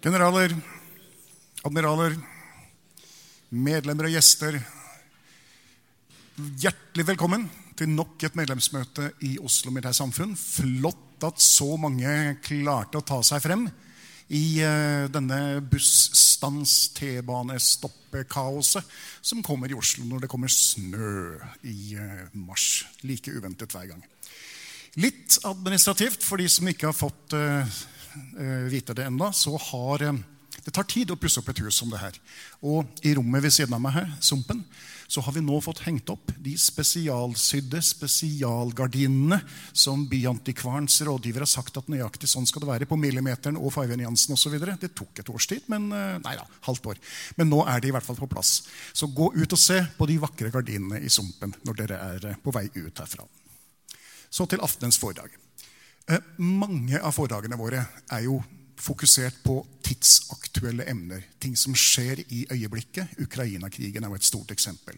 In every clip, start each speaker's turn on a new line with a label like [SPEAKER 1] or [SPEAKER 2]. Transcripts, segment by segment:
[SPEAKER 1] Generaler, admiraler, medlemmer og gjester. Hjertelig velkommen til nok et medlemsmøte i Oslo Militærsamfunn. Flott at så mange klarte å ta seg frem i eh, denne busstans, T-bane-stoppekaoset som kommer i Oslo når det kommer snø i eh, mars. Like uventet hver gang. Litt administrativt for de som ikke har fått eh, vite det ennå, så har eh, det tar tid å pusse opp et hus som det her. Og i rommet ved siden av meg her, Sumpen, så har vi nå fått hengt opp de spesialsydde spesialgardinene som Byantikvarens rådgiver har sagt at nøyaktig sånn skal det være på millimeteren og Faiven Jansen osv. Det tok et års tid, men eh, nei da, halvt år. Men nå er de i hvert fall på plass. Så gå ut og se på de vakre gardinene i Sumpen når dere er eh, på vei ut herfra. Så til aftenens foredrag. Eh, mange av foredragene våre er jo fokusert på tidsaktuelle emner. Ting som skjer i øyeblikket. Ukraina-krigen er jo et stort eksempel.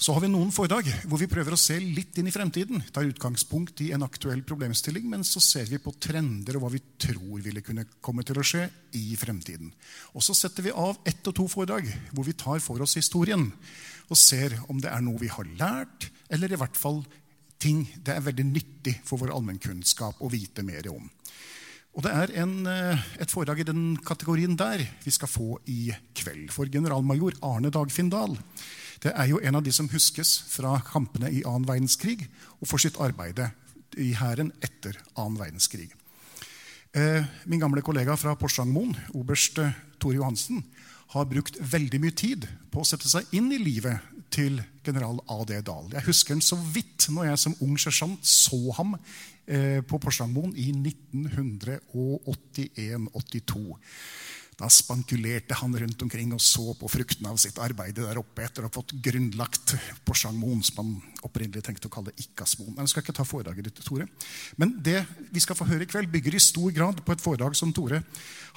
[SPEAKER 1] Så har vi noen foredrag hvor vi prøver å se litt inn i fremtiden. Tar utgangspunkt i en aktuell problemstilling, men så ser vi på trender og hva vi tror ville kunne komme til å skje i fremtiden. Og så setter vi av ett og to foredrag hvor vi tar for oss historien og ser om det er noe vi har lært, eller i hvert fall ting det er veldig nyttig for vår allmennkunnskap å vite mer om. Og det er en, eh, et foredrag i den kategorien der vi skal få i kveld. For generalmajor Arne Dagfinn Dahl det er jo en av de som huskes fra kampene i annen verdenskrig og for sitt arbeid i hæren etter annen verdenskrig. Eh, min gamle kollega fra Porsangmoen, oberst eh, Tore Johansen, har brukt veldig mye tid på å sette seg inn i livet til general A.D. Dahl. Jeg husker han så vidt når jeg som ung sersjant så ham eh, på Porsangmoen i 1981-82. Da spankulerte han rundt omkring og så på fruktene av sitt arbeid der oppe etter å ha fått grunnlagt Porsangmoen, som han opprinnelig tenkte å kalle Ikkasmoen. Jeg skal ikke ta foredraget ditt, Tore. Men det vi skal få høre i kveld, bygger i stor grad på et foredrag som Tore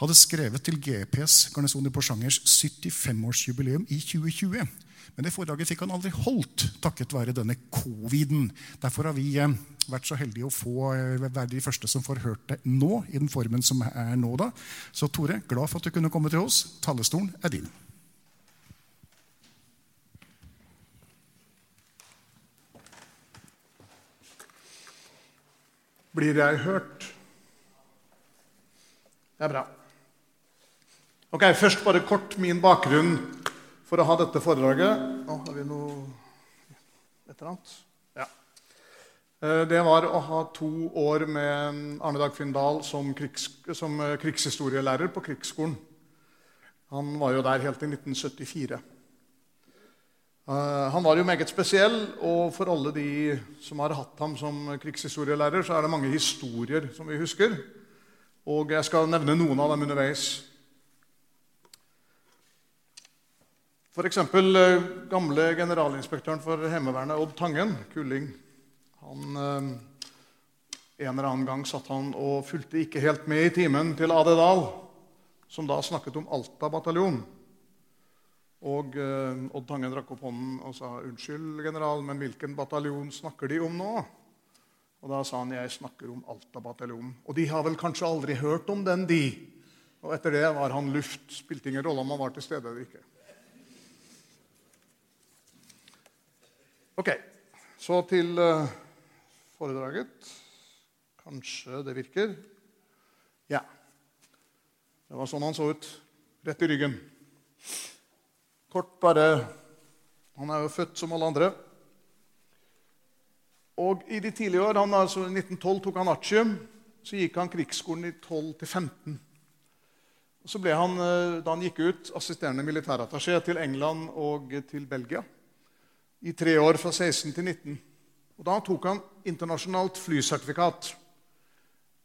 [SPEAKER 1] hadde skrevet til GPS, Garnison i Porsangers 75-årsjubileum i 2020. Men det foredraget fikk han aldri holdt takket være denne coviden. Derfor har vi eh, vært så heldige å få eh, være de første som får hørt det nå. i den formen som er nå da. Så Tore, glad for at du kunne komme til oss. Tallestolen er din. Blir jeg hørt? Det er bra. Ok, Først bare kort min bakgrunn for å ha dette foredraget. Å, har vi noe et eller annet? Ja. Eh, det var å ha to år med Arne Dagfinn Dahl som, krigs, som eh, krigshistorielærer på Krigsskolen. Han var jo der helt til 1974. Eh, han var jo meget spesiell, og for alle de som har hatt ham som krigshistorielærer, så er det mange historier som vi husker. Og jeg skal nevne noen av dem underveis. F.eks. Eh, gamle generalinspektøren for Heimevernet, Odd Tangen, Kulling. Han, eh,
[SPEAKER 2] En eller annen gang satt han og fulgte ikke helt med i timen til AD Dahl, som da snakket om Alta bataljon. Og eh, Odd Tangen rakk opp hånden og sa 'Unnskyld, general, men hvilken bataljon snakker de om nå?' Og Da sa han 'Jeg snakker om Alta bataljon'. Og de har vel kanskje aldri hørt om den, de. Og etter det var han luft. Spilte ingen rolle om han var til stede eller ikke. Ok, så til uh, foredraget. Kanskje det virker. Ja. Det var sånn han så ut. Rett i ryggen. Kort bare Han er jo født som alle andre. Og i de tidlige år, han, altså I 1912 tok han artium. Så gikk han krigsskolen i 12-15. Og så ble han, eh, da han gikk ut, assisterende militærattaché til England og til Belgia i tre år, fra 16 til 19. Og Da tok han internasjonalt flysertifikat.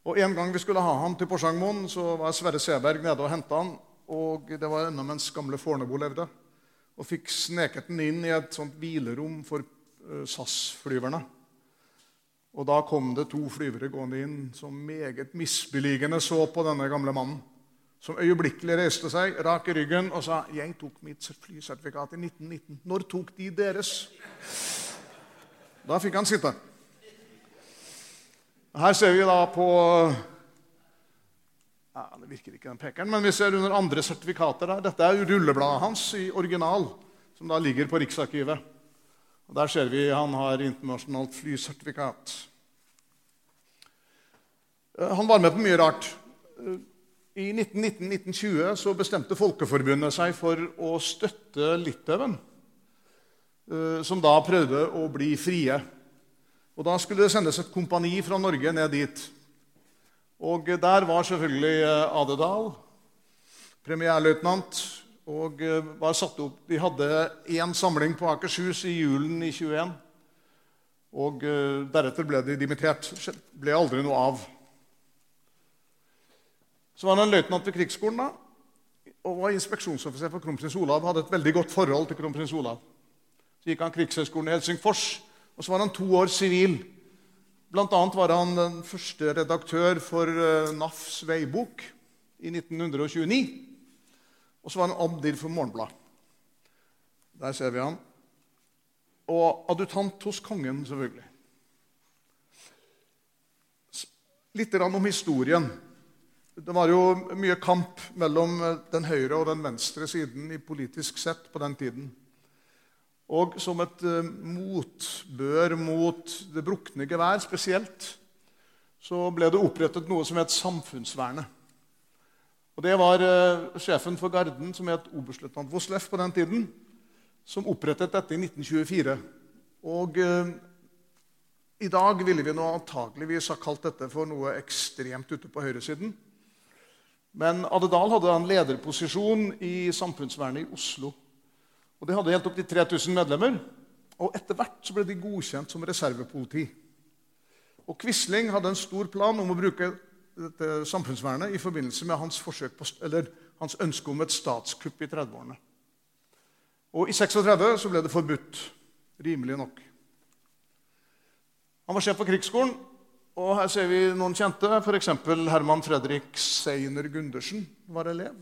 [SPEAKER 2] Og En gang vi skulle ha ham til Porsangmoen, så var Sverre Seberg nede og henta han. Og det var ennå mens gamle Fornebu levde. Og fikk sneket den inn i et sånt hvilerom for uh, SAS-flyverne. Og da kom det to flyvere gående inn som meget misbeligende så på denne gamle mannen. Som øyeblikkelig reiste seg, rak i ryggen og sa 'Jeg tok mitt flysertifikat i 1919.' 'Når tok de deres?' Da fikk han sitte. Her ser vi da på ja, Det virker ikke, den pekeren, men vi ser under andre sertifikater der. Dette er rullebladet hans i original, som da ligger på Riksarkivet. Og Der ser vi han har internasjonalt flysertifikat. Eh, han var med på mye rart. Eh, I 1919-1920 så bestemte Folkeforbundet seg for å støtte Litauen, eh, som da prøvde å bli frie. Og Da skulle det sendes et kompani fra Norge ned dit. Og Der var selvfølgelig Adedal, premierløytnant og eh, var satt opp. De hadde én samling på Akershus i julen i 21. Og eh, deretter ble de dimittert. Ble aldri noe av. Så var han løytnant ved krigsskolen da, og var inspeksjonsoffiser for kronprins Olav. Hadde et veldig godt forhold til kronprins Olav. Så gikk han Krigshøgskolen i Helsingfors, og så var han to år sivil. Blant annet var han den første redaktør for eh, NAFs veibok i 1929. Og så var han abdir for Morgenbladet. Der ser vi han. Og adjutant hos kongen, selvfølgelig. Litt om historien. Det var jo mye kamp mellom den høyre og den venstre siden i politisk sett på den tiden. Og som et uh, motbør mot det brukne gevær spesielt, så ble det opprettet noe som het Samfunnsvernet. Og Det var uh, sjefen for Garden, som het oberstløytnant Vosleff på den tiden, som opprettet dette i 1924. Og i dag ville vi nå antageligvis ha kalt dette for noe ekstremt ute på høyresiden. Men Adedal hadde en lederposisjon i Samfunnsvernet i Oslo. Og De hadde helt opp til 3000 medlemmer. Og Etter hvert så ble de godkjent som reservepoliti. Og Quisling hadde en stor plan om å bruke dette samfunnsvernet i forbindelse med hans, på, hans ønske om et statskupp i 30-årene. Og I 36 så ble det forbudt, rimelig nok. Han var sjef for krigsskolen, og her ser vi noen kjente. F.eks. Herman Fredrik Seiner Gundersen var elev.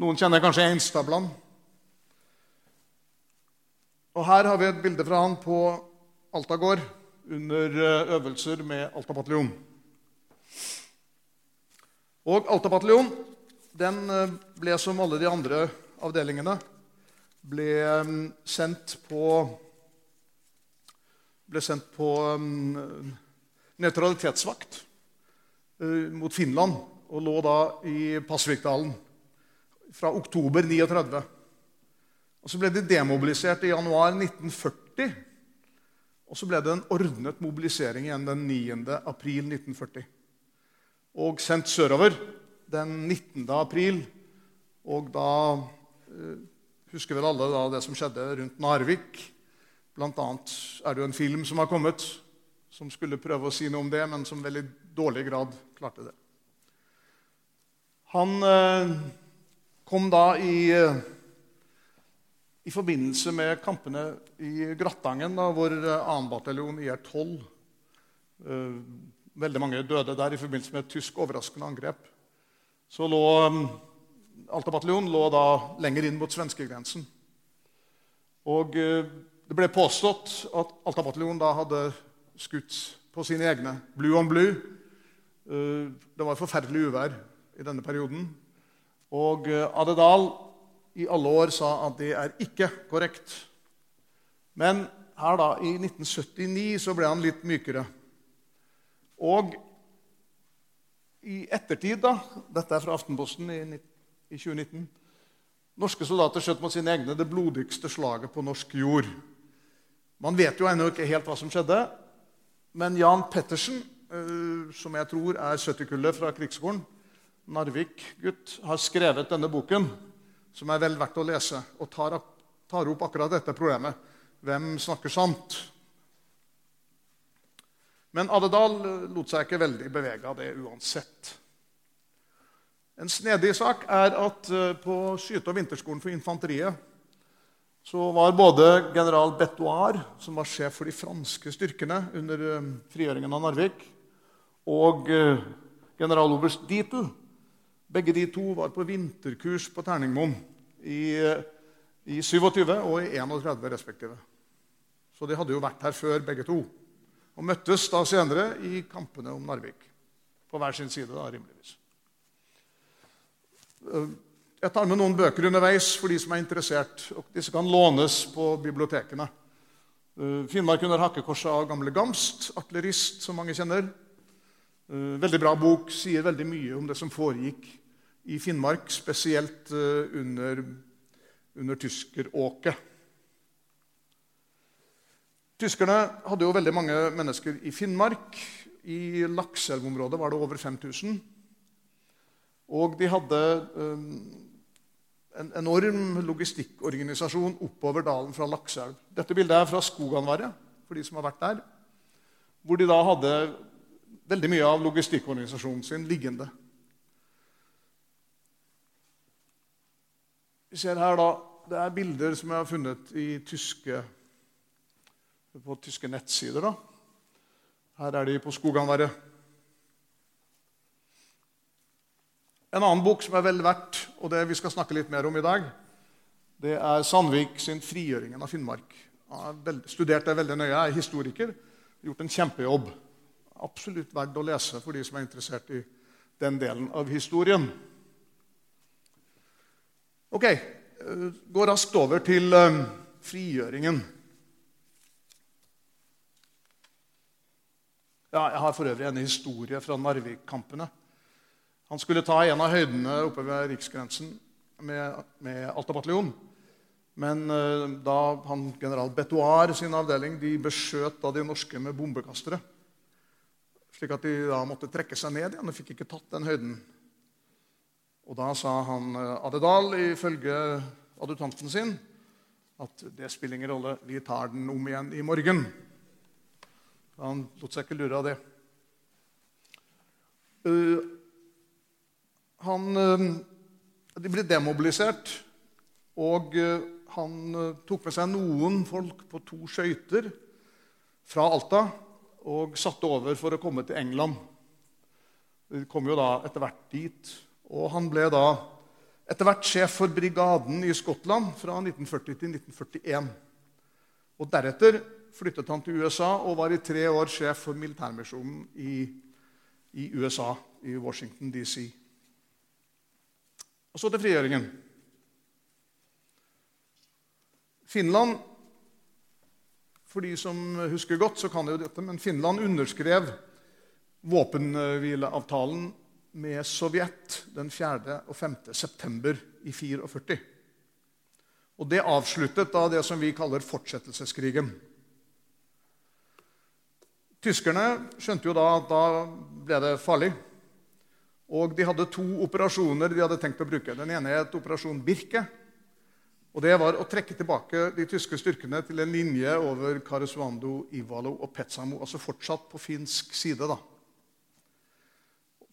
[SPEAKER 2] Noen kjenner kanskje Einstadbland. Og her har vi et bilde fra han på Alta gård under eh, øvelser med Alta bataljon. Og Alta bataljon den eh, ble som alle de andre avdelingene ble eh, sendt på ble sendt på um, nøytralitetsvakt uh, mot Finland og lå da i Pasvikdalen fra oktober 39. Og Så ble de demobilisert i januar 1940. Og så ble det en ordnet mobilisering igjen den 9. april 1940 og sendt sørover den 19. april. Og da eh, husker vel alle det som skjedde rundt Narvik. Blant annet er det jo en film som har kommet, som skulle prøve å si noe om det, men som veldig dårlig grad klarte det. Han eh, kom da i, eh, i forbindelse med kampene i Grattangen, da, hvor 2. bataljon IR-12 eh, veldig mange døde der i forbindelse med et tysk overraskende angrep, så lå Alta bataljon lå da lenger inn mot svenskegrensen. Og det ble påstått at Alta bataljon da hadde skutt på sine egne. Blue on blue. Uh, det var forferdelig uvær i denne perioden. Og uh, Adedal i alle år sa at det er ikke korrekt. Men her da, i 1979 så ble han litt mykere. Og i ettertid, da Dette er fra Aftenposten i 2019. Norske soldater skjøt mot sine egne det blodigste slaget på norsk jord. Man vet jo ennå ikke helt hva som skjedde, men Jan Pettersen, eh, som jeg tror er 70-kullet fra krigsskolen, Narvik-gutt, har skrevet denne boken, som er vel verdt å lese, og tar, tar opp akkurat dette problemet. Hvem snakker sant? Men Adedal lot seg ikke veldig bevege av det uansett. En snedig sak er at eh, på skyte- og vinterskolen for infanteriet så var både general Betoir, som var sjef for de franske styrkene under eh, frigjøringen av Narvik, og eh, generaloberst Dietl Begge de to var på vinterkurs på Terningmoen i, i 27 og i 31 respektive. Så de hadde jo vært her før, begge to. Og møttes da senere i kampene om Narvik. På hver sin side, da, rimeligvis. Eh, jeg tar med noen bøker underveis for de som er interessert. og Disse kan lånes på bibliotekene. Eh, Finnmark under hakkekorset av gamle Gamst, artillerist, som mange kjenner. Eh, veldig bra bok, sier veldig mye om det som foregikk i Finnmark, spesielt under, under tyskeråket. Tyskerne hadde jo veldig mange mennesker i Finnmark. I Lakselvområdet var det over 5000. Og de hadde um, en enorm logistikkorganisasjon oppover dalen fra Lakseelv. Dette bildet er fra Skoganvarre, for de som har vært der. Hvor de da hadde veldig mye av logistikkorganisasjonen sin liggende. Vi ser her da, Det er bilder som jeg har funnet tyske på tyske nettsider. da. Her er de på Skoganverret. En annen bok som er vel verdt, og det vi skal snakke litt mer om i dag, det er Sandvik sin 'Frigjøringen av Finnmark'. Jeg har studert det veldig nøye. Er historiker. Gjort en kjempejobb. Absolutt verdt å lese for de som er interessert i den delen av historien. Ok, eh, Gå raskt over til um, frigjøringen. Ja, jeg har for øvrig en historie fra Narvik-kampene. Han skulle ta en av høydene oppe ved riksgrensen med, med Alta bataljon. Men uh, da han general Betoir sin avdeling de beskjøt da de norske med bombekastere, slik at de da måtte trekke seg ned igjen og fikk ikke tatt den høyden. Og da sa han uh, Adedal ifølge adjutanten sin at det spiller ingen rolle, vi tar den om igjen i morgen. Han lot seg ikke lure av det. Uh, han, uh, de ble demobilisert, og uh, han tok med seg noen folk på to skøyter fra Alta og satte over for å komme til England. De kom jo da etter hvert dit. Og han ble da etter hvert sjef for brigaden i Skottland fra 1940 til 1941. Og deretter flyttet han til USA og var i tre år sjef for militærmisjonen i, i USA, i Washington DC. Og så til frigjøringen. Finland For de som husker godt, så kan jo dette, men Finland underskrev våpenhvileavtalen med Sovjet den 4. og 5. september i 44. Og Det avsluttet da det som vi kaller fortsettelseskrigen. Tyskerne skjønte jo da at da ble det farlig. Og de hadde to operasjoner de hadde tenkt å bruke. Den ene het Operasjon Birke. Og Det var å trekke tilbake de tyske styrkene til en linje over Karesuando, Ivalo og Petsamo. Altså fortsatt på finsk side. da.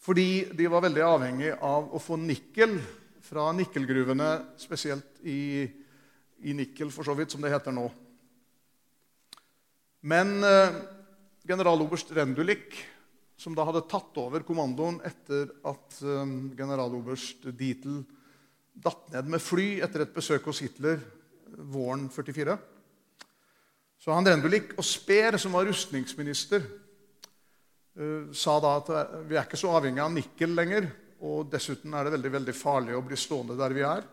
[SPEAKER 2] Fordi de var veldig avhengig av å få nikkel fra nikkelgruvene, spesielt i, i Nikkel, for så vidt, som det heter nå. Men eh, generaloberst Rendulik som da hadde tatt over kommandoen etter at um, generaloberst Dietl datt ned med fly etter et besøk hos Hitler våren 44. Så han Rendulik og Speer, som var rustningsminister, uh, sa da at uh, vi er ikke så avhengig av nikkel lenger. Og dessuten er det veldig, veldig farlig å bli stående der vi er.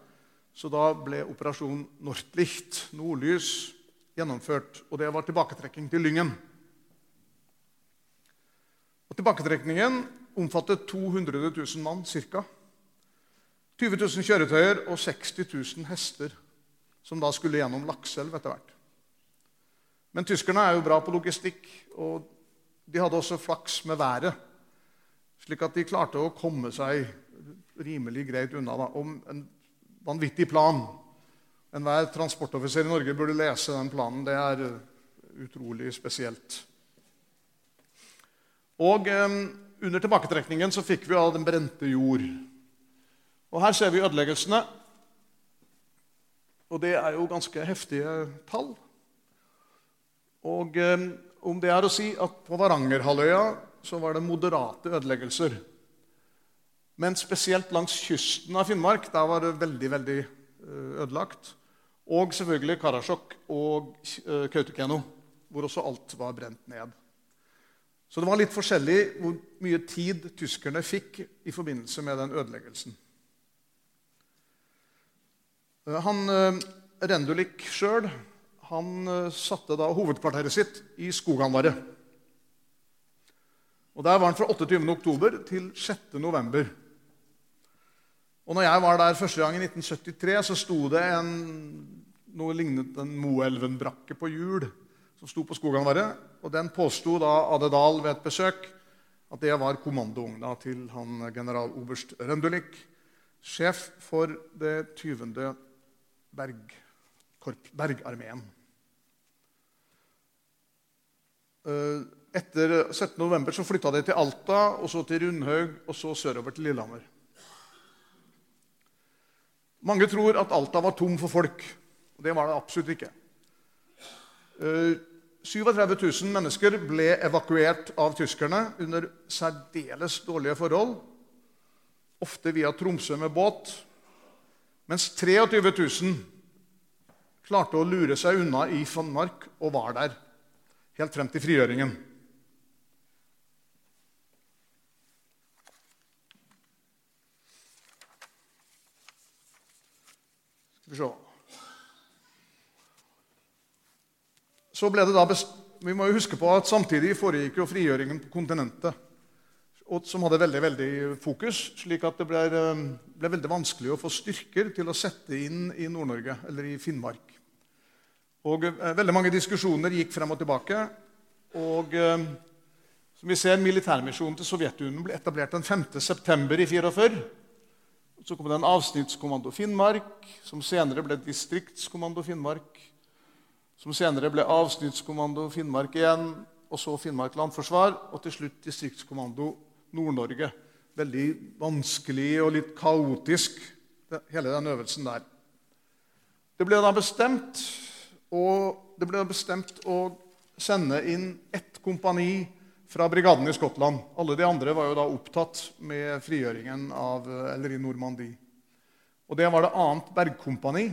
[SPEAKER 2] Så da ble operasjon Nordlicht, nordlys, gjennomført. Og det var tilbaketrekking til Lyngen. Og tilbaketrekningen omfattet 200 000 mann ca. 20 000 kjøretøyer og 60 000 hester, som da skulle gjennom Lakselv etter hvert. Men tyskerne er jo bra på logistikk, og de hadde også flaks med været. Slik at de klarte å komme seg rimelig greit unna da, om en vanvittig plan. Enhver transportoffiser i Norge burde lese den planen. Det er utrolig spesielt. Og eh, under tilbaketrekningen så fikk vi av den brente jord. Og her ser vi ødeleggelsene. Og det er jo ganske heftige tall. Og eh, om det er å si at på Varangerhalvøya så var det moderate ødeleggelser. Men spesielt langs kysten av Finnmark der var det veldig veldig eh, ødelagt. Og selvfølgelig Karasjok og eh, Kautokeino, hvor også alt var brent ned. Så det var litt forskjellig hvor mye tid tyskerne fikk i forbindelse med den ødeleggelsen. Eh, han eh, Rendulik sjøl eh, satte da hovedkvarteret sitt i Skoganvaret. Og Der var han fra 28. oktober til 6. november. Og når jeg var der første gang i 1973, så sto det en, noe lignet en Moelven-brakke på hjul som sto på Skoganvaret. Og den påsto da Adedal ved et besøk at det var kommandoovna til han generaloberst Røndulik, sjef for det 20. Berg, Bergarmeen. Eh, etter 17.11. så flytta de til Alta, og så til Rundhaug, og så sørover til Lillehammer. Mange tror at Alta var tom for folk. Det var det absolutt ikke. Eh, 37 000 mennesker ble evakuert av tyskerne under særdeles dårlige forhold. Ofte via Tromsø med båt. Mens 23 000 klarte å lure seg unna i Fannmark og var der helt frem til frigjøringen. Skal vi se så ble det da Vi må jo huske på at samtidig foregikk jo frigjøringen på kontinentet, som hadde veldig veldig fokus, slik at det ble, eh, ble veldig vanskelig å få styrker til å sette inn i Nord-Norge eller i Finnmark. Og eh, Veldig mange diskusjoner gikk frem og tilbake. og eh, som vi ser, Militærmisjonen til Sovjetunionen ble etablert den 5. september i 44. Så kom det en avsnittskommando Finnmark, som senere ble distriktskommando Finnmark som senere ble avsnittskommando Finnmark igjen, og så Finnmark landforsvar, og til slutt distriktskommando Nord-Norge. Veldig vanskelig og litt kaotisk, hele den øvelsen der. Det ble da bestemt, ble bestemt å sende inn ett kompani fra brigaden i Skottland. Alle de andre var jo da opptatt med frigjøringen av, eller i Normandie. Og Det var det annet bergkompani,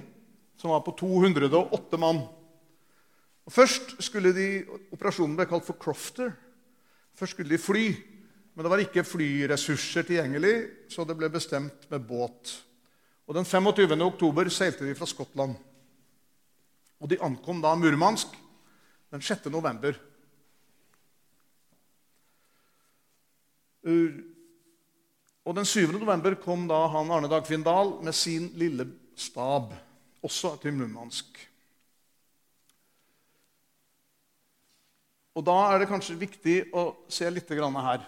[SPEAKER 2] som var på 208 mann. Først skulle de, Operasjonen ble kalt for Crofter. Først skulle de fly, men det var ikke flyressurser tilgjengelig, så det ble bestemt med båt. Og Den 25. oktober seilte de fra Skottland. Og De ankom da Murmansk den 6. november. Og Den 7. november kom da han Arne Dagfinn Dahl med sin lille stab også til Murmansk. Og da er det kanskje viktig å se litt her.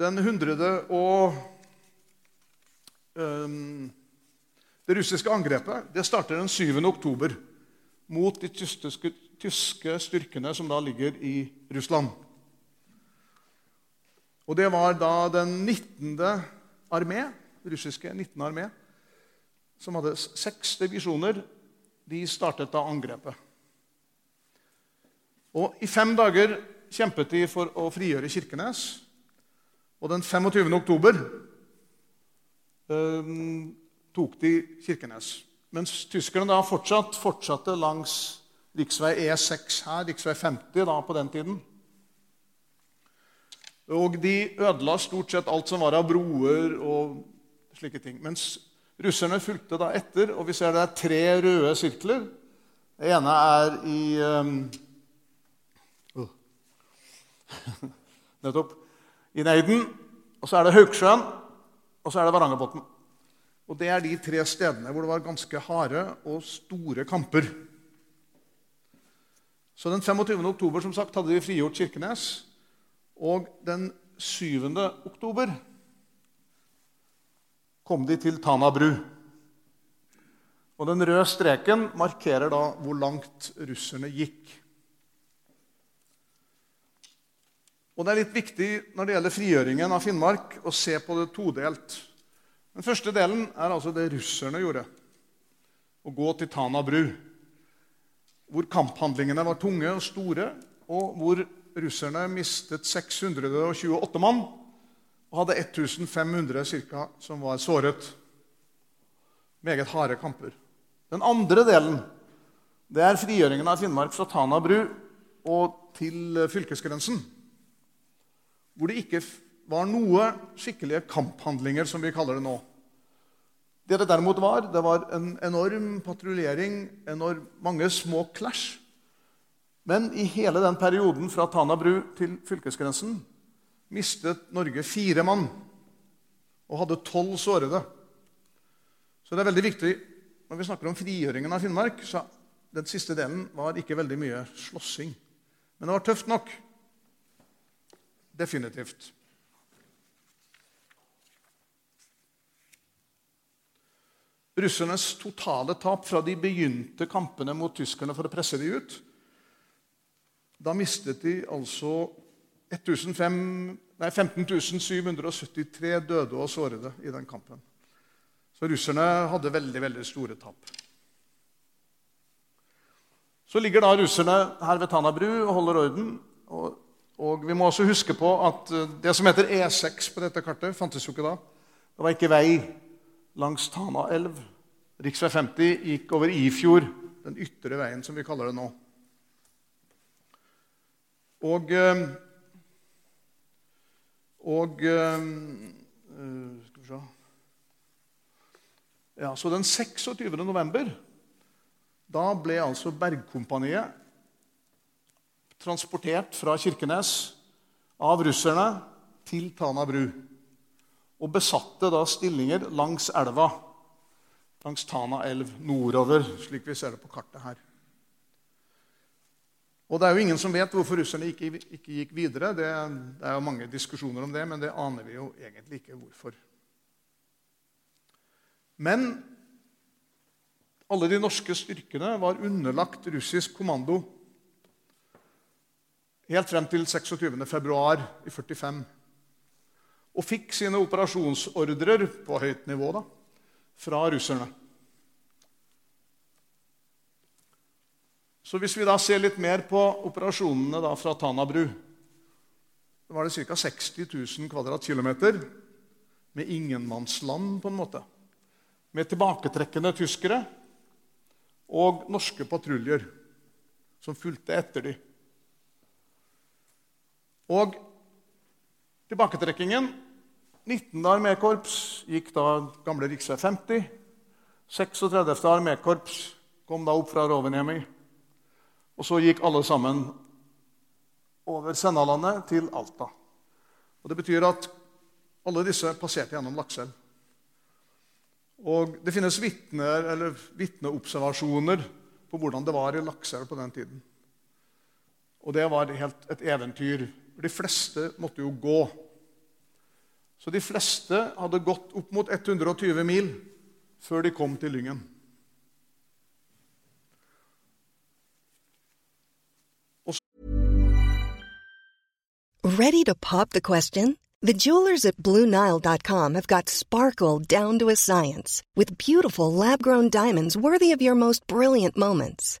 [SPEAKER 2] Den hundrede og um, Det russiske angrepet det starter den 7. oktober mot de tyske, tyske styrkene som da ligger i Russland. Og det var da den 19. armé, russiske 19. armé, som hadde seks divisjoner. De startet da angrepet. Og I fem dager kjempet de for å frigjøre Kirkenes. Og den 25. oktober eh, tok de Kirkenes. Mens tyskerne da fortsatt fortsatte langs rv. E6 her, rv. 50 da på den tiden. Og de ødela stort sett alt som var av broer og slike ting. Mens russerne fulgte da etter, og vi ser det er tre røde sirkler. Det ene er i uh, Nettopp. I Neiden. Og så er det Hauksjøen, og så er det Varangerbotn. Og Det er de tre stedene hvor det var ganske harde og store kamper. Så Den 25. oktober som sagt, hadde de frigjort Kirkenes. Og den 7. oktober kom de til Tana bru. Og Den røde streken markerer da hvor langt russerne gikk. Og Det er litt viktig når det gjelder frigjøringen av Finnmark, å se på det todelt. Den første delen er altså det russerne gjorde. Å gå til Tana bru, hvor kamphandlingene var tunge og store, og hvor russerne mistet 628 mann og hadde 1500 cirka, som var såret. Meget harde kamper. Den andre delen det er frigjøringen av Finnmark fra Tana bru og til fylkesgrensen. Hvor det ikke var noe skikkelige kamphandlinger, som vi kaller det nå. Det det derimot var, det var en enorm patruljering, enorm, mange små clash men i hele den perioden fra Tana bru til fylkesgrensen mistet Norge fire mann og hadde tolv sårede. Så det er veldig viktig når vi snakker om frigjøringen av Finnmark. så Den siste delen var ikke veldig mye slåssing. Men det var tøft nok. Definitivt. Russernes totale tap fra de begynte kampene mot tyskerne for å presse dem ut, da mistet de altså 15 773 døde og sårede i den kampen. Så russerne hadde veldig, veldig store tap. Så ligger da russerne her ved Tana bru og holder orden. Og, og, vi må også huske på at eh, det som heter E6 på dette kartet, fantes jo ikke da. Det var ikke vei langs Tana elv. Rv. 50 gikk over Ifjord, den ytre veien som vi kaller det nå. Og, eh, og eh, Skal vi se ja, Så den 26. november da ble altså Bergkompaniet transportert fra Kirkenes av russerne til Tana bru. Og besatte da stillinger langs elva, langs Tana elv nordover, slik vi ser det på kartet her. Og Det er jo ingen som vet hvorfor russerne ikke, ikke gikk videre. Det, det, er jo mange diskusjoner om det, men det aner vi jo egentlig ikke hvorfor. Men alle de norske styrkene var underlagt russisk kommando helt frem til 26. februar i 45. Og fikk sine operasjonsordrer på høyt nivå da, fra russerne. Så hvis vi da ser litt mer på operasjonene da fra Tana bru så var det ca. 60 000 kvadratkilometer med ingenmannsland, på en måte. Med tilbaketrekkende tyskere og norske patruljer som fulgte etter dem. Og tilbaketrekkingen 19. armékorps gikk da gamle rv. 50. 36. armékorps kom da opp fra Rovaniemi. Og så gikk alle sammen over Sennalandet til Alta. Og Det betyr at alle disse passerte gjennom Lakselv. Og Det finnes vitneobservasjoner på hvordan det var i Lakselv på den tiden. Og det var helt et eventyr. For de fleste måtte jo gå. Så de fleste hadde gått opp mot 120 mil før de kom til Lyngen.
[SPEAKER 3] Ready to pop the question? The jewelers at BlueNile.com have got sparkle down to a science with beautiful lab grown diamonds worthy of your most brilliant moments.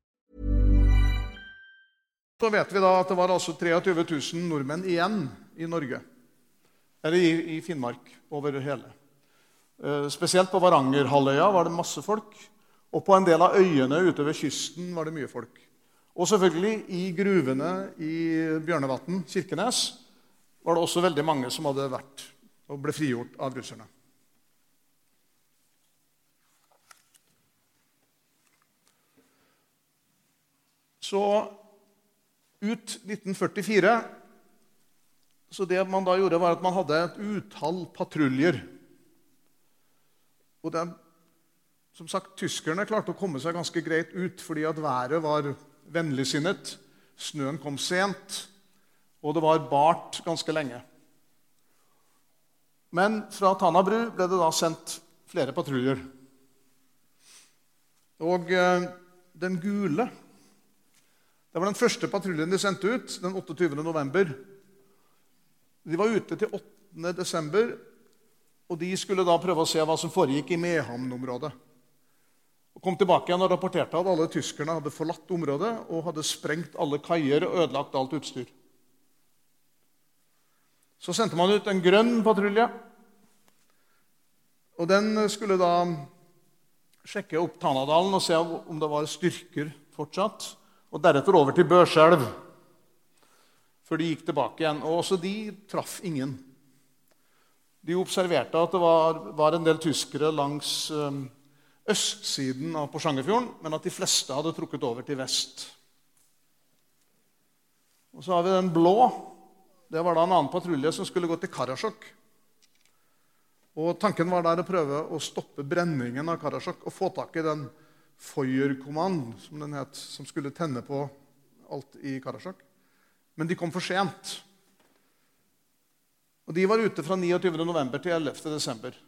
[SPEAKER 2] Så vet vi da at det var altså 23 000 nordmenn igjen i Norge. Eller i, i Finnmark over hele. Eh, spesielt på Varangerhalvøya var det masse folk. Og på en del av øyene ute ved kysten var det mye folk. Og selvfølgelig i gruvene i Bjørnevatn, Kirkenes, var det også veldig mange som hadde vært og ble frigjort av russerne. Så ut 1944 Så det man da gjorde, var at man hadde et utall patruljer. Og det, som sagt, Tyskerne klarte å komme seg ganske greit ut fordi at været var vennligsinnet. Snøen kom sent, og det var bart ganske lenge. Men fra Tana bru ble det da sendt flere patruljer. Og eh, den gule Det var den første patruljen de sendte ut den 28. november. De var ute til 8. desember, og de skulle da prøve å se hva som foregikk i Mehamn-området. Og kom tilbake igjen og rapporterte at alle tyskerne hadde forlatt området og hadde sprengt alle kaier og ødelagt alt utstyr. Så sendte man ut en grønn patrulje. Og Den skulle da sjekke opp Tanadalen og se om det var styrker fortsatt. Og deretter over til Børselv, før de gikk tilbake igjen. Og også de traff ingen. De observerte at det var, var en del tyskere langs øhm, østsiden av Porsangerfjorden, men at de fleste hadde trukket over til vest. Og så har vi den blå. Det var da en annen patrulje som skulle gå til Karasjok. Og Tanken var der å prøve å stoppe brenningen av Karasjok og få tak i den Feuerkommand, som den het, som skulle tenne på alt i Karasjok. Men de kom for sent. Og De var ute fra 29.11. til 11.12.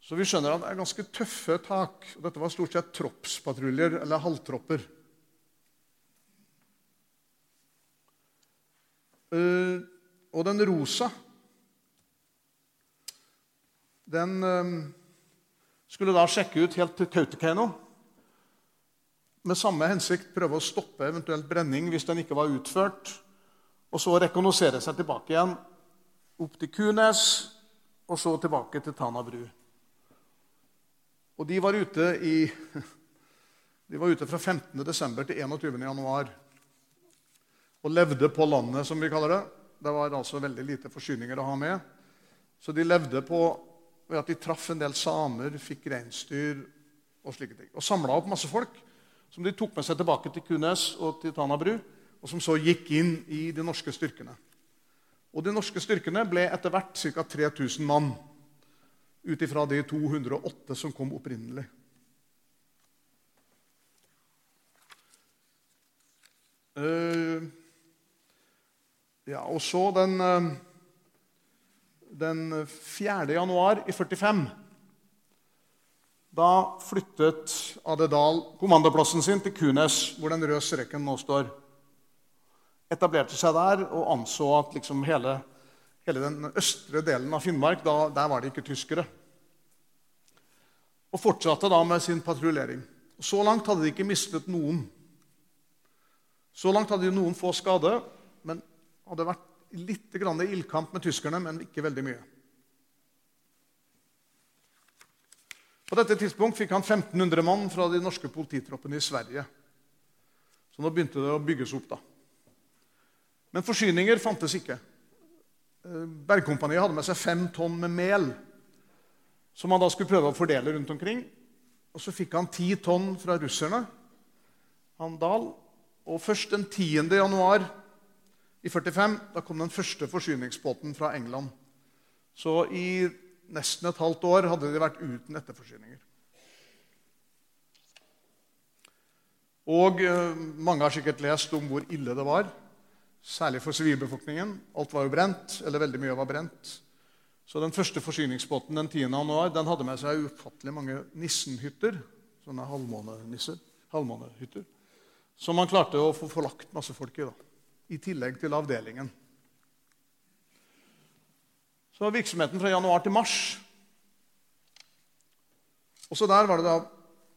[SPEAKER 2] Så vi skjønner at det er ganske tøffe tak. Og dette var stort sett troppspatruljer, eller halvtropper. Uh, og den rosa Den uh, skulle da sjekke ut helt til Kautokeino. Med samme hensikt prøve å stoppe eventuelt brenning hvis den ikke var utført. Og så rekognosere seg tilbake igjen opp til Kunes, og så tilbake til Tana bru. Og de var ute, i, de var ute fra 15. desember til 21. januar. Og levde på landet, som vi kaller det. Det var altså veldig lite forsyninger å ha med. Så de levde på ved at de traff en del samer, fikk reinsdyr og slike ting. Og samla opp masse folk som de tok med seg tilbake til Kunes og til Tana bru, og som så gikk inn i de norske styrkene. Og De norske styrkene ble etter hvert ca. 3000 mann ut ifra de 208 som kom opprinnelig. Uh, ja, og så den, uh, den 4. januar i 45 Da flyttet Adedal kommandoplassen sin til Kunes, hvor den røde streken nå står. Etablerte seg der og anså at liksom hele, hele den østre delen av Finnmark da, der var det ikke tyskere og fortsatte da med sin patruljering. Så langt hadde de ikke mistet noen. Så langt hadde de noen få skade, men hadde vært litt i ildkamp med tyskerne, men ikke veldig mye. På dette tidspunkt fikk han 1500 mann fra de norske polititroppene i Sverige. Så nå begynte det å bygges opp. da. Men forsyninger fantes ikke. Eh, Bergkompaniet hadde med seg fem tonn med mel som han da skulle prøve å fordele rundt omkring. Og så fikk han ti tonn fra russerne, han Dahl. Og først den 10. januar i 45 da kom den første forsyningsbåten fra England. Så i nesten et halvt år hadde de vært uten etterforsyninger. Og eh, mange har sikkert lest om hvor ille det var. Særlig for sivilbefolkningen. Alt var jo brent, eller veldig mye var brent. Så den første forsyningsbåten den 10. januar den hadde med seg ufattelig mange nissenhytter. Sånne halvmånenisser, halvmånehytter. Som man klarte å få forlagt masse folk i. da, I tillegg til avdelingen. Så virksomheten fra januar til mars. Også der var det da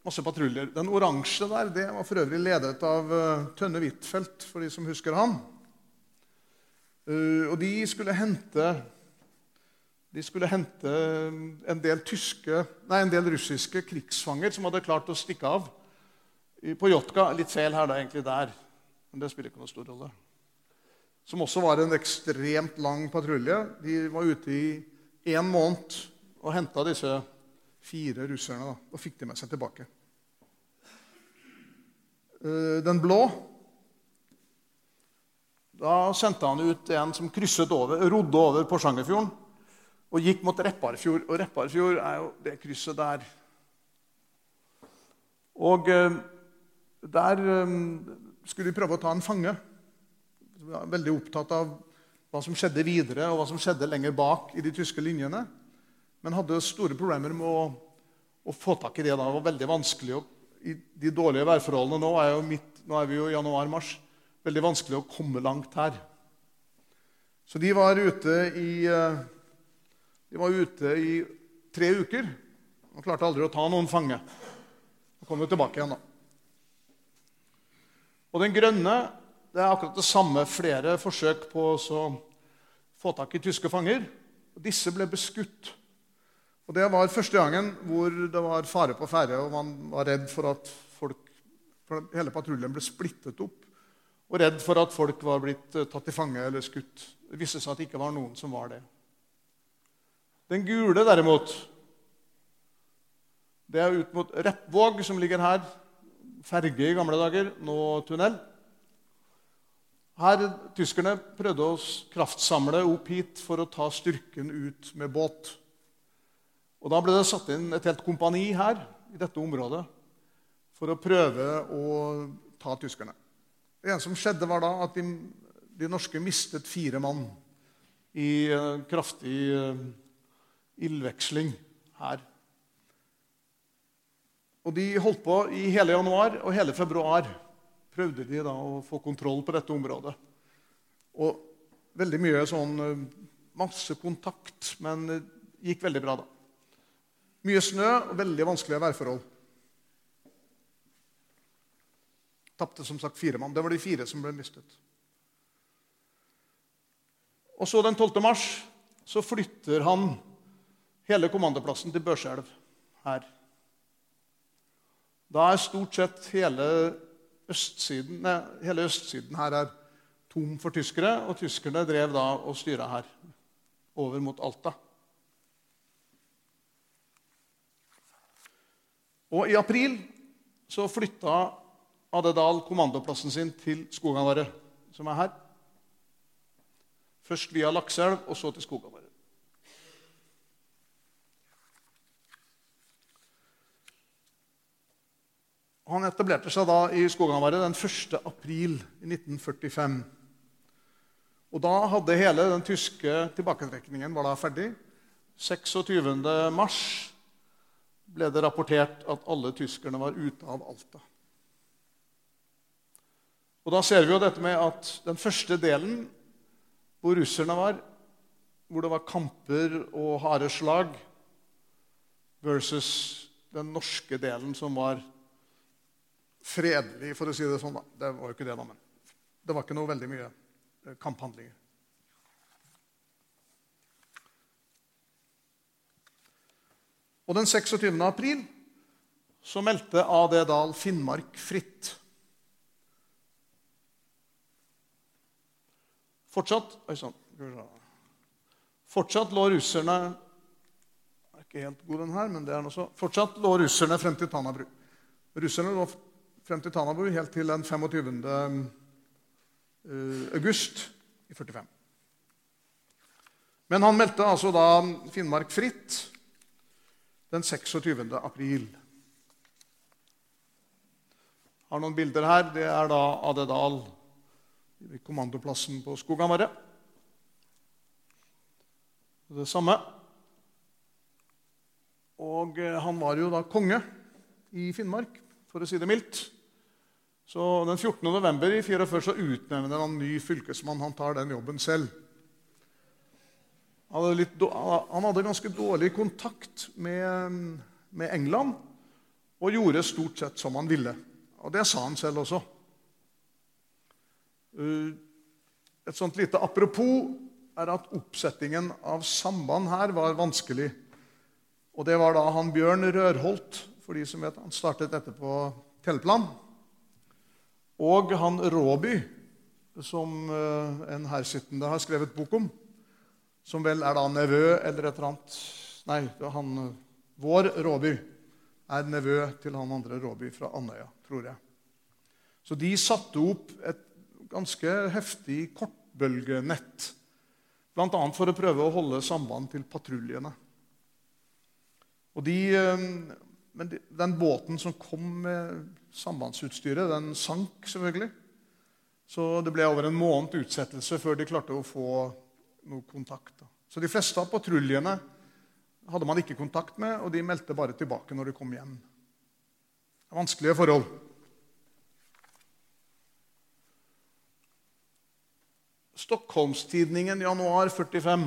[SPEAKER 2] masse patruljer. Den oransje der det var for øvrig ledet av uh, Tønne Huitfeldt, for de som husker han. Uh, og de skulle hente de skulle hente en del, tyske, nei, en del russiske krigsfanger som hadde klart å stikke av på Jotka. Litt feil her, da, egentlig der, men det spiller ikke noe stor rolle. Som også var en ekstremt lang patrulje. De var ute i én måned og henta disse fire russerne da, og fikk de med seg tilbake. Eh, den blå Da sendte han ut en som krysset over, rodde over Porsangerfjorden og gikk mot Repparfjord. Og Repparfjord er jo det krysset der. Og eh, der eh, skulle de prøve å ta en fange. Veldig opptatt av hva som skjedde videre, og hva som skjedde lenger bak i de tyske linjene men hadde store problemer med å, å få tak i det. Da. Det var veldig vanskelig. Å, I de dårlige værforholdene nå er, midt, nå er vi jo i januar-mars. Veldig vanskelig å komme langt her. Så de var ute i, eh, de var ute i tre uker. og klarte aldri å ta noen fange. De kom jo tilbake igjen, da. Og den grønne det er akkurat det samme. Flere forsøk på å få tak i tyske fanger. Disse ble beskutt. Og Det var første gangen hvor det var fare på ferde, og man var redd for at folk, for hele patruljen ble splittet opp. Og redd for at folk var blitt eh, tatt til fange eller skutt. Det viste seg at det ikke var noen som var det. Den gule, derimot, det er ut mot Repvåg, som ligger her. Ferge i gamle dager, nå tunnel. Her Tyskerne prøvde å kraftsamle opp hit for å ta styrken ut med båt. Og Da ble det satt inn et helt kompani her i dette området for å prøve å ta tyskerne. Det eneste som skjedde, var da at de, de norske mistet fire mann i uh, kraftig uh, ildveksling her. Og De holdt på i hele januar og hele februar. Prøvde de da å få kontroll på dette området. Og veldig mye sånn uh, Masse kontakt, men det gikk veldig bra da. Mye snø og veldig vanskelige værforhold. Tapte som sagt fire mann. Det var de fire som ble mistet. Og så Den 12. mars så flytter han hele kommandoplassen til Børselv her. Da er stort sett hele østsiden, nei, hele østsiden her er tom for tyskere, og tyskerne drev da og styra her over mot Alta. Og I april så flytta Adedal kommandoplassen sin til Skoganvarre, som er her. Først via Lakselv, og så til Skoganvarre. Han etablerte seg da i Skoganvarre den 1. april 1945. Og Da hadde hele den tyske tilbaketrekningen var da ferdig. 26. mars ble det rapportert at alle tyskerne var ute av Alta. Og Da ser vi jo dette med at den første delen, hvor russerne var, hvor det var kamper og harde slag, versus den norske delen, som var fredelig, for å si det sånn. da. Det var jo ikke det, da, men det var ikke noe veldig mye eh, kamphandlinger. Og den 26. april så meldte A.D. Dahl Finnmark fritt. Fortsatt, sånn, fortsatt lå russerne ikke helt god, den her, men det er den også. Fortsatt lå russerne frem til Tanabru. Russerne lå frem til Tanabu helt til den 25. eh, august i 45. Men han meldte altså da Finnmark fritt den 26. april. Jeg Har noen bilder her. Det er da Adedal kommandoplassen på Skogamare. Det samme. Og eh, han var jo da konge i Finnmark, for å si det mildt. Så den 14. november i 44 så utnevner han ny fylkesmann. Han tar den jobben selv. Han hadde, litt, han hadde ganske dårlig kontakt med, med England og gjorde stort sett som han ville. Og det sa han selv også. Eh, et sånt lite apropos er at oppsettingen av samband her var vanskelig. Og det var da han Bjørn Rørholt, for de som vet, han startet dette på Telleplan. Og han Råby, som eh, en hersittende har skrevet bok om. Som vel er da nevø eller et eller annet Nei, han, vår Råby er nevø til han andre Råby fra Andøya, tror jeg. Så de satte opp et ganske heftig kortbølgenett. Bl.a. for å prøve å holde samband til patruljene. Og de, eh, men den båten som kom med sambandsutstyret, den sank selvfølgelig. Så det ble over en måned utsettelse før de klarte å få noe kontakt. Så de fleste av patruljene hadde man ikke kontakt med, og de meldte bare tilbake når de kom hjem. Det er vanskelige forhold. Stockholmstidningen januar 45.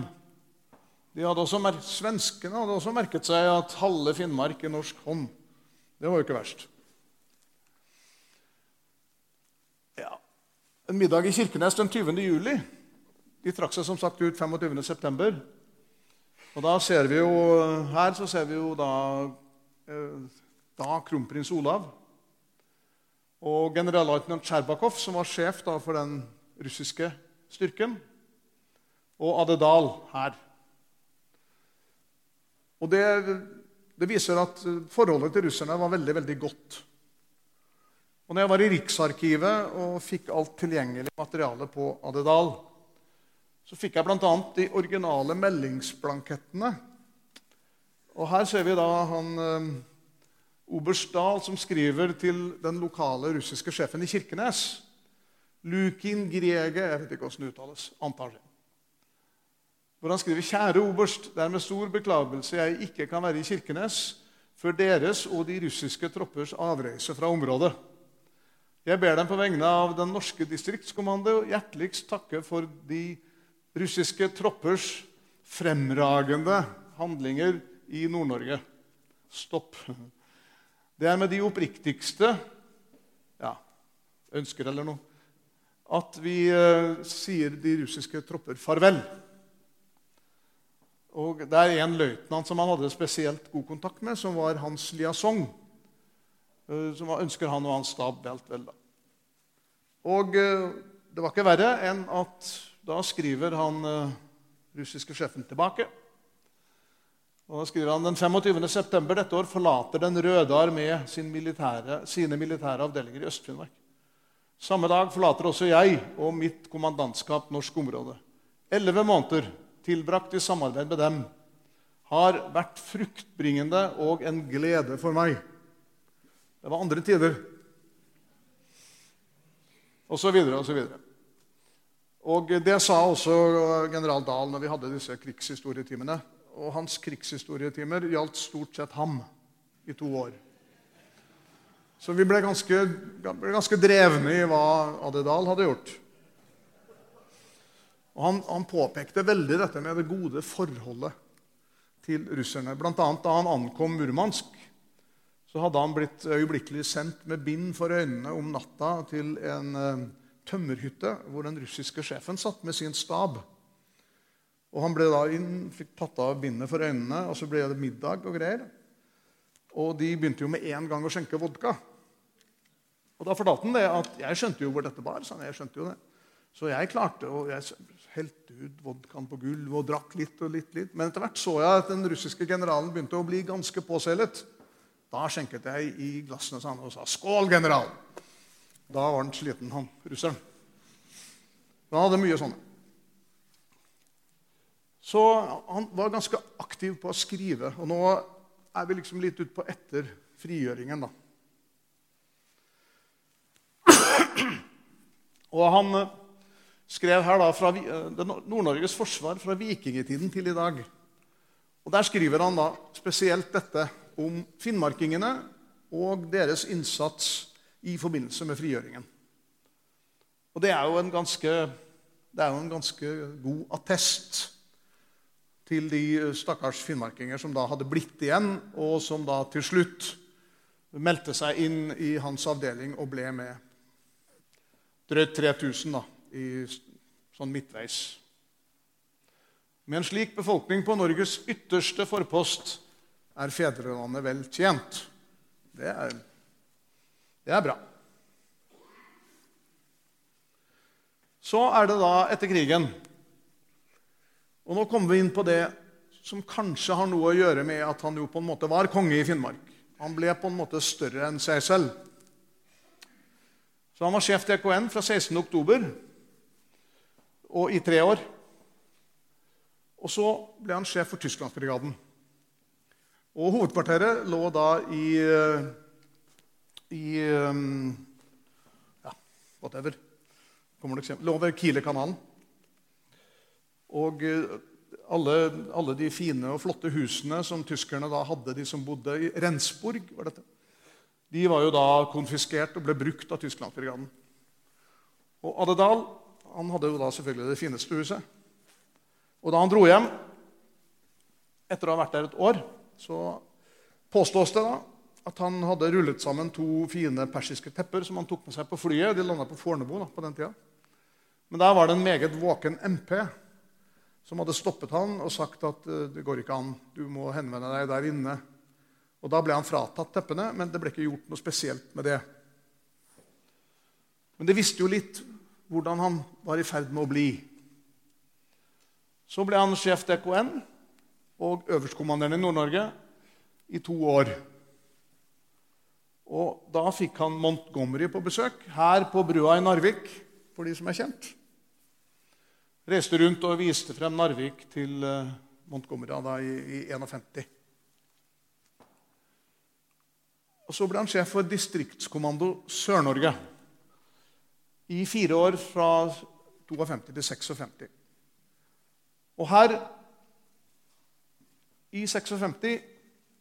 [SPEAKER 2] De hadde også, svenskene hadde også merket seg at halve Finnmark i norsk hånd. Det var jo ikke verst. Ja. En middag i Kirkenes den 20. juli. De trakk seg som sagt ut 25. september. Og da ser vi jo, Her så ser vi jo da, eh, da kronprins Olav og generalløytnant Tsjerbakov, som var sjef for den russiske styrken, og Adedal her. Og det, det, viser at forholdet til russerne var veldig, veldig godt. Og når jeg var i Riksarkivet og fikk alt tilgjengelig materiale på Adedal, så fikk jeg bl.a. de originale meldingsblankettene. Og her ser vi da han eh, oberst Dahl som skriver til den lokale russiske sjefen i Kirkenes. Lukin Grege Jeg vet ikke hvordan det uttales. antar jeg. Hvor han skriver Kjære oberst, det er med stor beklagelse jeg ikke kan være i Kirkenes før deres og de russiske troppers avreise fra området. Jeg ber dem på vegne av den norske distriktskommando hjerteligst takke for de russiske troppers fremragende handlinger i Nord-Norge. Stopp. Det er med de oppriktigste ja, ønsker eller noe at vi uh, sier de russiske tropper farvel. Og Det er en løytnant som han hadde spesielt god kontakt med, som var Hans Liasong. Uh, som ønsker han og hans stab alt vel. da. Og uh, det var ikke verre enn at da skriver han russiske sjefen tilbake. Og da skriver han Den 25. september dette år forlater Den røde armé sin militære, sine militære avdelinger i Øst-Finnmark. Samme dag forlater også jeg og mitt kommandantskap norsk område. Elleve måneder tilbrakt i samarbeid med dem har vært fruktbringende og en glede for meg. Det var andre tider. Og så videre og så videre. Og Det sa også general Dahl når vi hadde disse krigshistorietimene. Og hans krigshistorietimer gjaldt stort sett ham i to år. Så vi ble ganske, ble ganske drevne i hva Adedal hadde gjort. Og han, han, påpekte veldig dette med det gode forholdet til russerne. Bl.a. da han ankom Murmansk, så hadde han blitt øyeblikkelig sendt med bind for øynene om natta til en uh, tømmerhytte hvor den russiske sjefen satt med sin stab. Og Han ble da inn, fikk tatt av bindet for øynene, og så ble det middag og greier. Og de begynte jo med en gang å skjenke vodka. Og Da fortalte han det at jeg skjønte jo hvor dette bar. Så jeg skjønte jo det. Så jeg klarte og jeg helte ut vodkaen på gulvet og drakk litt og litt. litt. Men etter hvert så jeg at den russiske generalen begynte å bli ganske påselet. Da skjenket jeg i glassene han, og sa 'Skål, general!' Da var han sliten, han russeren. Han hadde mye sånne. Så han var ganske aktiv på å skrive. Og nå er vi liksom litt utpå etter frigjøringen, da. Og han eh, skrev her da fra eh, Nord-Norges forsvar fra vikingtiden til i dag. Og Der skriver han da spesielt dette om finnmarkingene og deres innsats i forbindelse med frigjøringen. Og det er jo en ganske, jo en ganske god attest til de stakkars finnmarkinger som da hadde blitt igjen, og som da til slutt meldte seg inn i hans avdeling og ble med. Drøyt 3000 da, i sånn midtveis. Med en slik befolkning på Norges ytterste forpost er fedrelandet vel tjent. Det er, det er bra. Så er det da etter krigen. Og nå kommer vi inn på det som kanskje har noe å gjøre med at han jo på en måte var konge i Finnmark. Han ble på en måte større enn seg selv. Så han var sjef til EKN fra 16. oktober og i tre år. Og så ble han sjef for Tysklandsbrigaden. Og hovedkvarteret lå da i, i Ja, whatever. Kommer det eksempel? Lå ved Kielekanalen. Og alle, alle, de fine og flotte husene som tyskerne da hadde, de som bodde i Rensburg, var dette, de var jo da konfiskert og ble brukt av Tysklandsbrigaden. Og Adedal han hadde jo da selvfølgelig det fineste huset. Og da han dro hjem, etter å ha vært der et år, så påstås det da at han hadde rullet sammen to fine persiske tepper som han tok med seg på flyet. De landa på Fornebu da, på den tida. Men der var det en meget våken MP som hadde stoppet han og sagt at eh, det går ikke an, du må henvende deg der inne. Og Da ble han fratatt teppene, men det ble ikke gjort noe spesielt med det. Men det visste jo litt hvordan han var i ferd med å bli. Så ble han sjef DKN og øverstkommanderende i Nord-Norge i to år. Og Da fikk han Montgomery på besøk her på brua i Narvik, for de som er kjent. Reiste rundt og viste frem Narvik til eh, Montgomery da, i, i 51. Og Så ble han sjef for distriktskommando Sør-Norge i fire år, fra 52 til 56. Og her, i 56,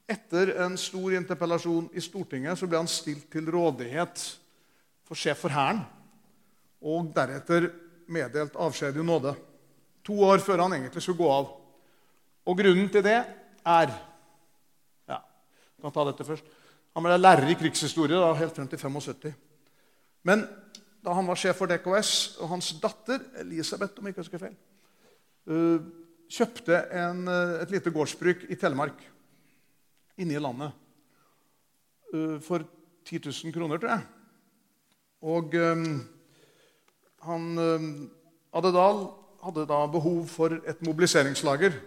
[SPEAKER 2] etter en stor interpellasjon i Stortinget, så ble han stilt til rådighet for sjef for Hæren. Og deretter meddelt avskjed i nåde. To år før han egentlig skulle gå av. Og grunnen til det er Ja, jeg kan ta dette først. Han ble lærer i krigshistorie da, helt frem til 75. Men da han var sjef for DKS, og hans datter Elisabeth om jeg ikke husker feil, uh, kjøpte en, uh, et lite gårdsbruk i Telemark, inne i landet, uh, for 10 000 kroner, tror jeg. Og han, Adedal hadde da behov for et mobiliseringslager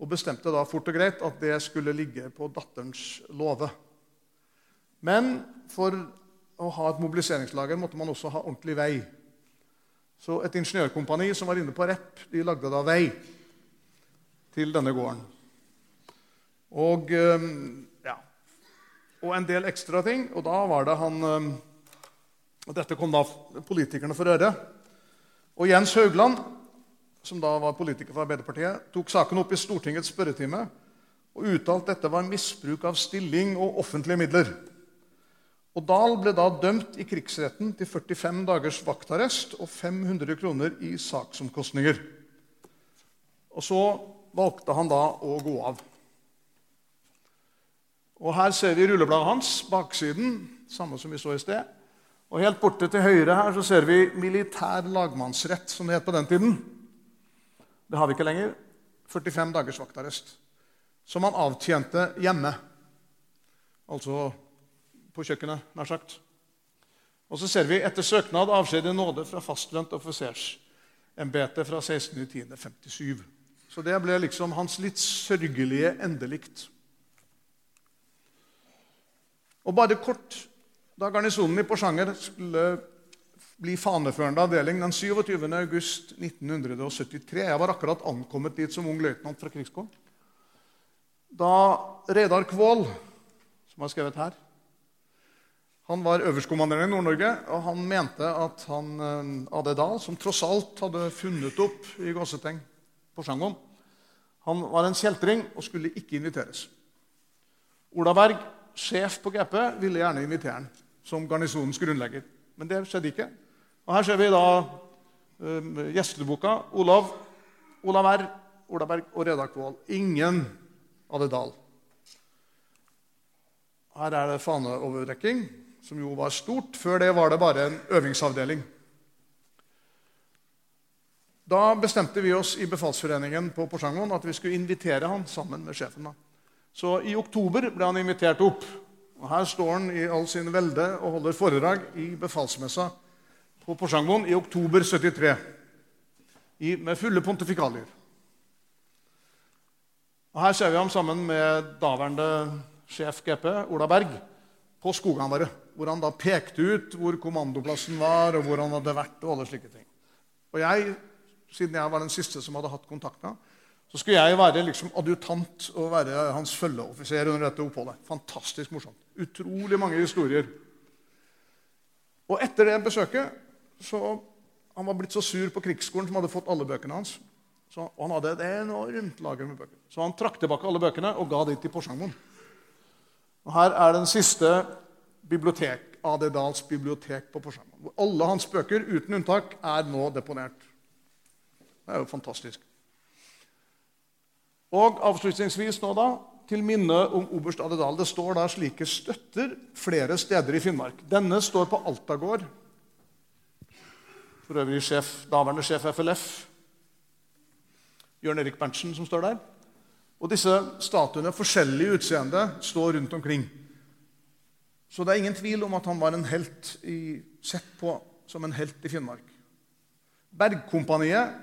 [SPEAKER 2] og bestemte da fort og greit at det skulle ligge på datterens låve. Men for å ha et mobiliseringslager måtte man også ha ordentlig vei. Så et ingeniørkompani som var inne på Repp, de lagde da vei til denne gården. Og, ja, og en del ekstra ting. Og da var det han og Dette kom da politikerne for øre. Og Jens Haugland, som da var politiker for Arbeiderpartiet, tok saken opp i Stortingets spørretime og uttalte at dette var misbruk av stilling og offentlige midler. Og Dahl ble da dømt i krigsretten til 45 dagers vaktarrest og 500 kroner i saksomkostninger. Og så valgte han da å gå av. Og Her ser vi rullebladet hans, baksiden, samme som vi så i sted. Og Helt borte til høyre her så ser vi militær lagmannsrett, som det het på den tiden. Det har vi ikke lenger. 45 dagers vaktarrest. Som han avtjente hjemme. Altså på kjøkkenet, nær sagt. Og så ser vi etter søknad avskjed i nåde fra fastlønt offisersembete fra 16.10.57. Så det ble liksom hans litt sørgelige endelikt. Og bare kort, da garnisonen i Porsanger skulle bli faneførende avdeling den 27. august 1973 Jeg var akkurat ankommet dit som ung løytnant fra Krigsskolen. Da Reidar Kvål, som har skrevet her han var øverstkommanderende i Nord-Norge, og han mente at han, eh, Ade Dahl, som tross alt hadde funnet opp i Gåseteng på Sjangon, han var en kjeltring og skulle ikke inviteres. Ola Berg, sjef på GP, ville gjerne invitere han som garnisonens grunnlegger. Men det skjedde ikke. Og Her ser vi da um, gjesteboka. Olav, Olav R., Ola Berg og Reda Kvål. Ingen Ade Dahl. Her er det faneoverrekking som jo var stort. Før det var det bare en øvingsavdeling. Da bestemte vi oss i befalsforeningen på Porsangon at vi skulle invitere han sammen med sjefen. Så i oktober ble han invitert opp. Og Her står han i all sin velde og holder foredrag i befalsmessa på Porsangon i oktober 73 i, med fulle pontifikalier. Og Her ser vi ham sammen med daværende sjef GP, Ola Berg, på skogene våre. hvor han da pekte ut hvor kommandoplassen var, og hvor han hadde vært. og alle slike ting. Og jeg, Siden jeg var den siste som hadde hatt kontakt med ham, så skulle jeg være liksom adjutant og være hans følgeoffiser under dette oppholdet. Fantastisk morsomt. Utrolig mange historier. Og etter det besøket så Han var blitt så sur på krigsskolen, som hadde fått alle bøkene hans. Så, og han hadde et enormt lager med bøker. Så han trakk tilbake alle bøkene og ga de til Porsangmoen. Og Her er den siste bibliotek, A.D. Dahls bibliotek på Porsanger. Hvor alle hans bøker uten unntak er nå deponert. Det er jo fantastisk. Og avslutningsvis nå da, til minne om oberst A.D. Dahl. Det står da slike støtter flere steder i Finnmark. Denne står på Altagård. For øvrig sjef, daværende sjef FLF, Jørn Erik Berntsen, som står der. Og disse statuene, forskjellig utseende, står rundt omkring. Så det er ingen tvil om at han var en helt i, sett på som en helt i Finnmark. Bergkompaniet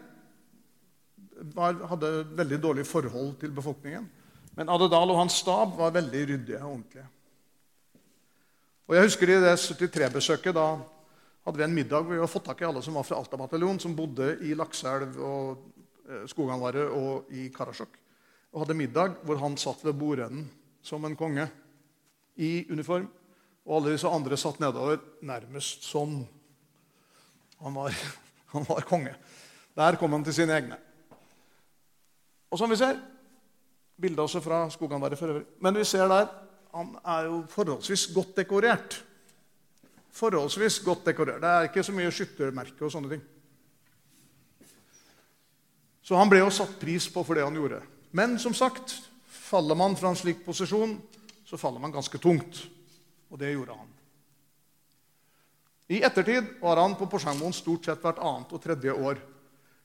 [SPEAKER 2] var, hadde veldig dårlig forhold til befolkningen. Men Adedal og hans stab var veldig ryddige og ordentlige. Og jeg husker I det 73-besøket da hadde vi en middag hvor vi hadde fått tak i alle som var fra Alta bataljon, som bodde i Lakseelv og eh, Skoganvaret og i Karasjok. Og hadde middag hvor han satt ved bordenden som en konge i uniform og alle disse andre satt nedover nærmest sånn. Han var, han var konge. Der kom han til sine egne. Og som vi ser Bildet også fra Skoganværet for øvrig. Men vi ser der han er jo forholdsvis godt dekorert. Forholdsvis godt dekorert. Det er ikke så mye skyttermerke og sånne ting. Så han ble jo satt pris på for det han gjorde. Men som sagt, faller man fra en slik posisjon, så faller man ganske tungt. Og det gjorde han. I ettertid var han på Porsangmoen stort sett hvert annet og tredje år.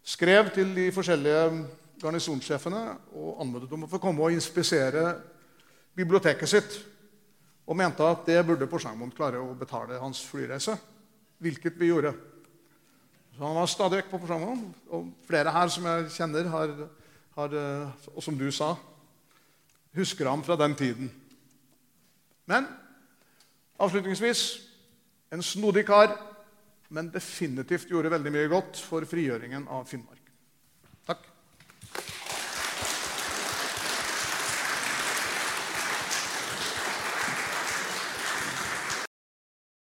[SPEAKER 2] Skrev til de forskjellige garnisonssjefene og anmodet om å få komme og inspisere biblioteket sitt. Og mente at det burde Porsangmoen klare å betale hans flyreise. Hvilket vi gjorde. Så Han var stadig vekk på Porsangmoen. Og flere her som jeg kjenner, har, har, og som du sa, husker ham fra den tiden. Men Avslutningsvis en snodig kar, men definitivt gjorde veldig mye godt for frigjøringen av Finnmark.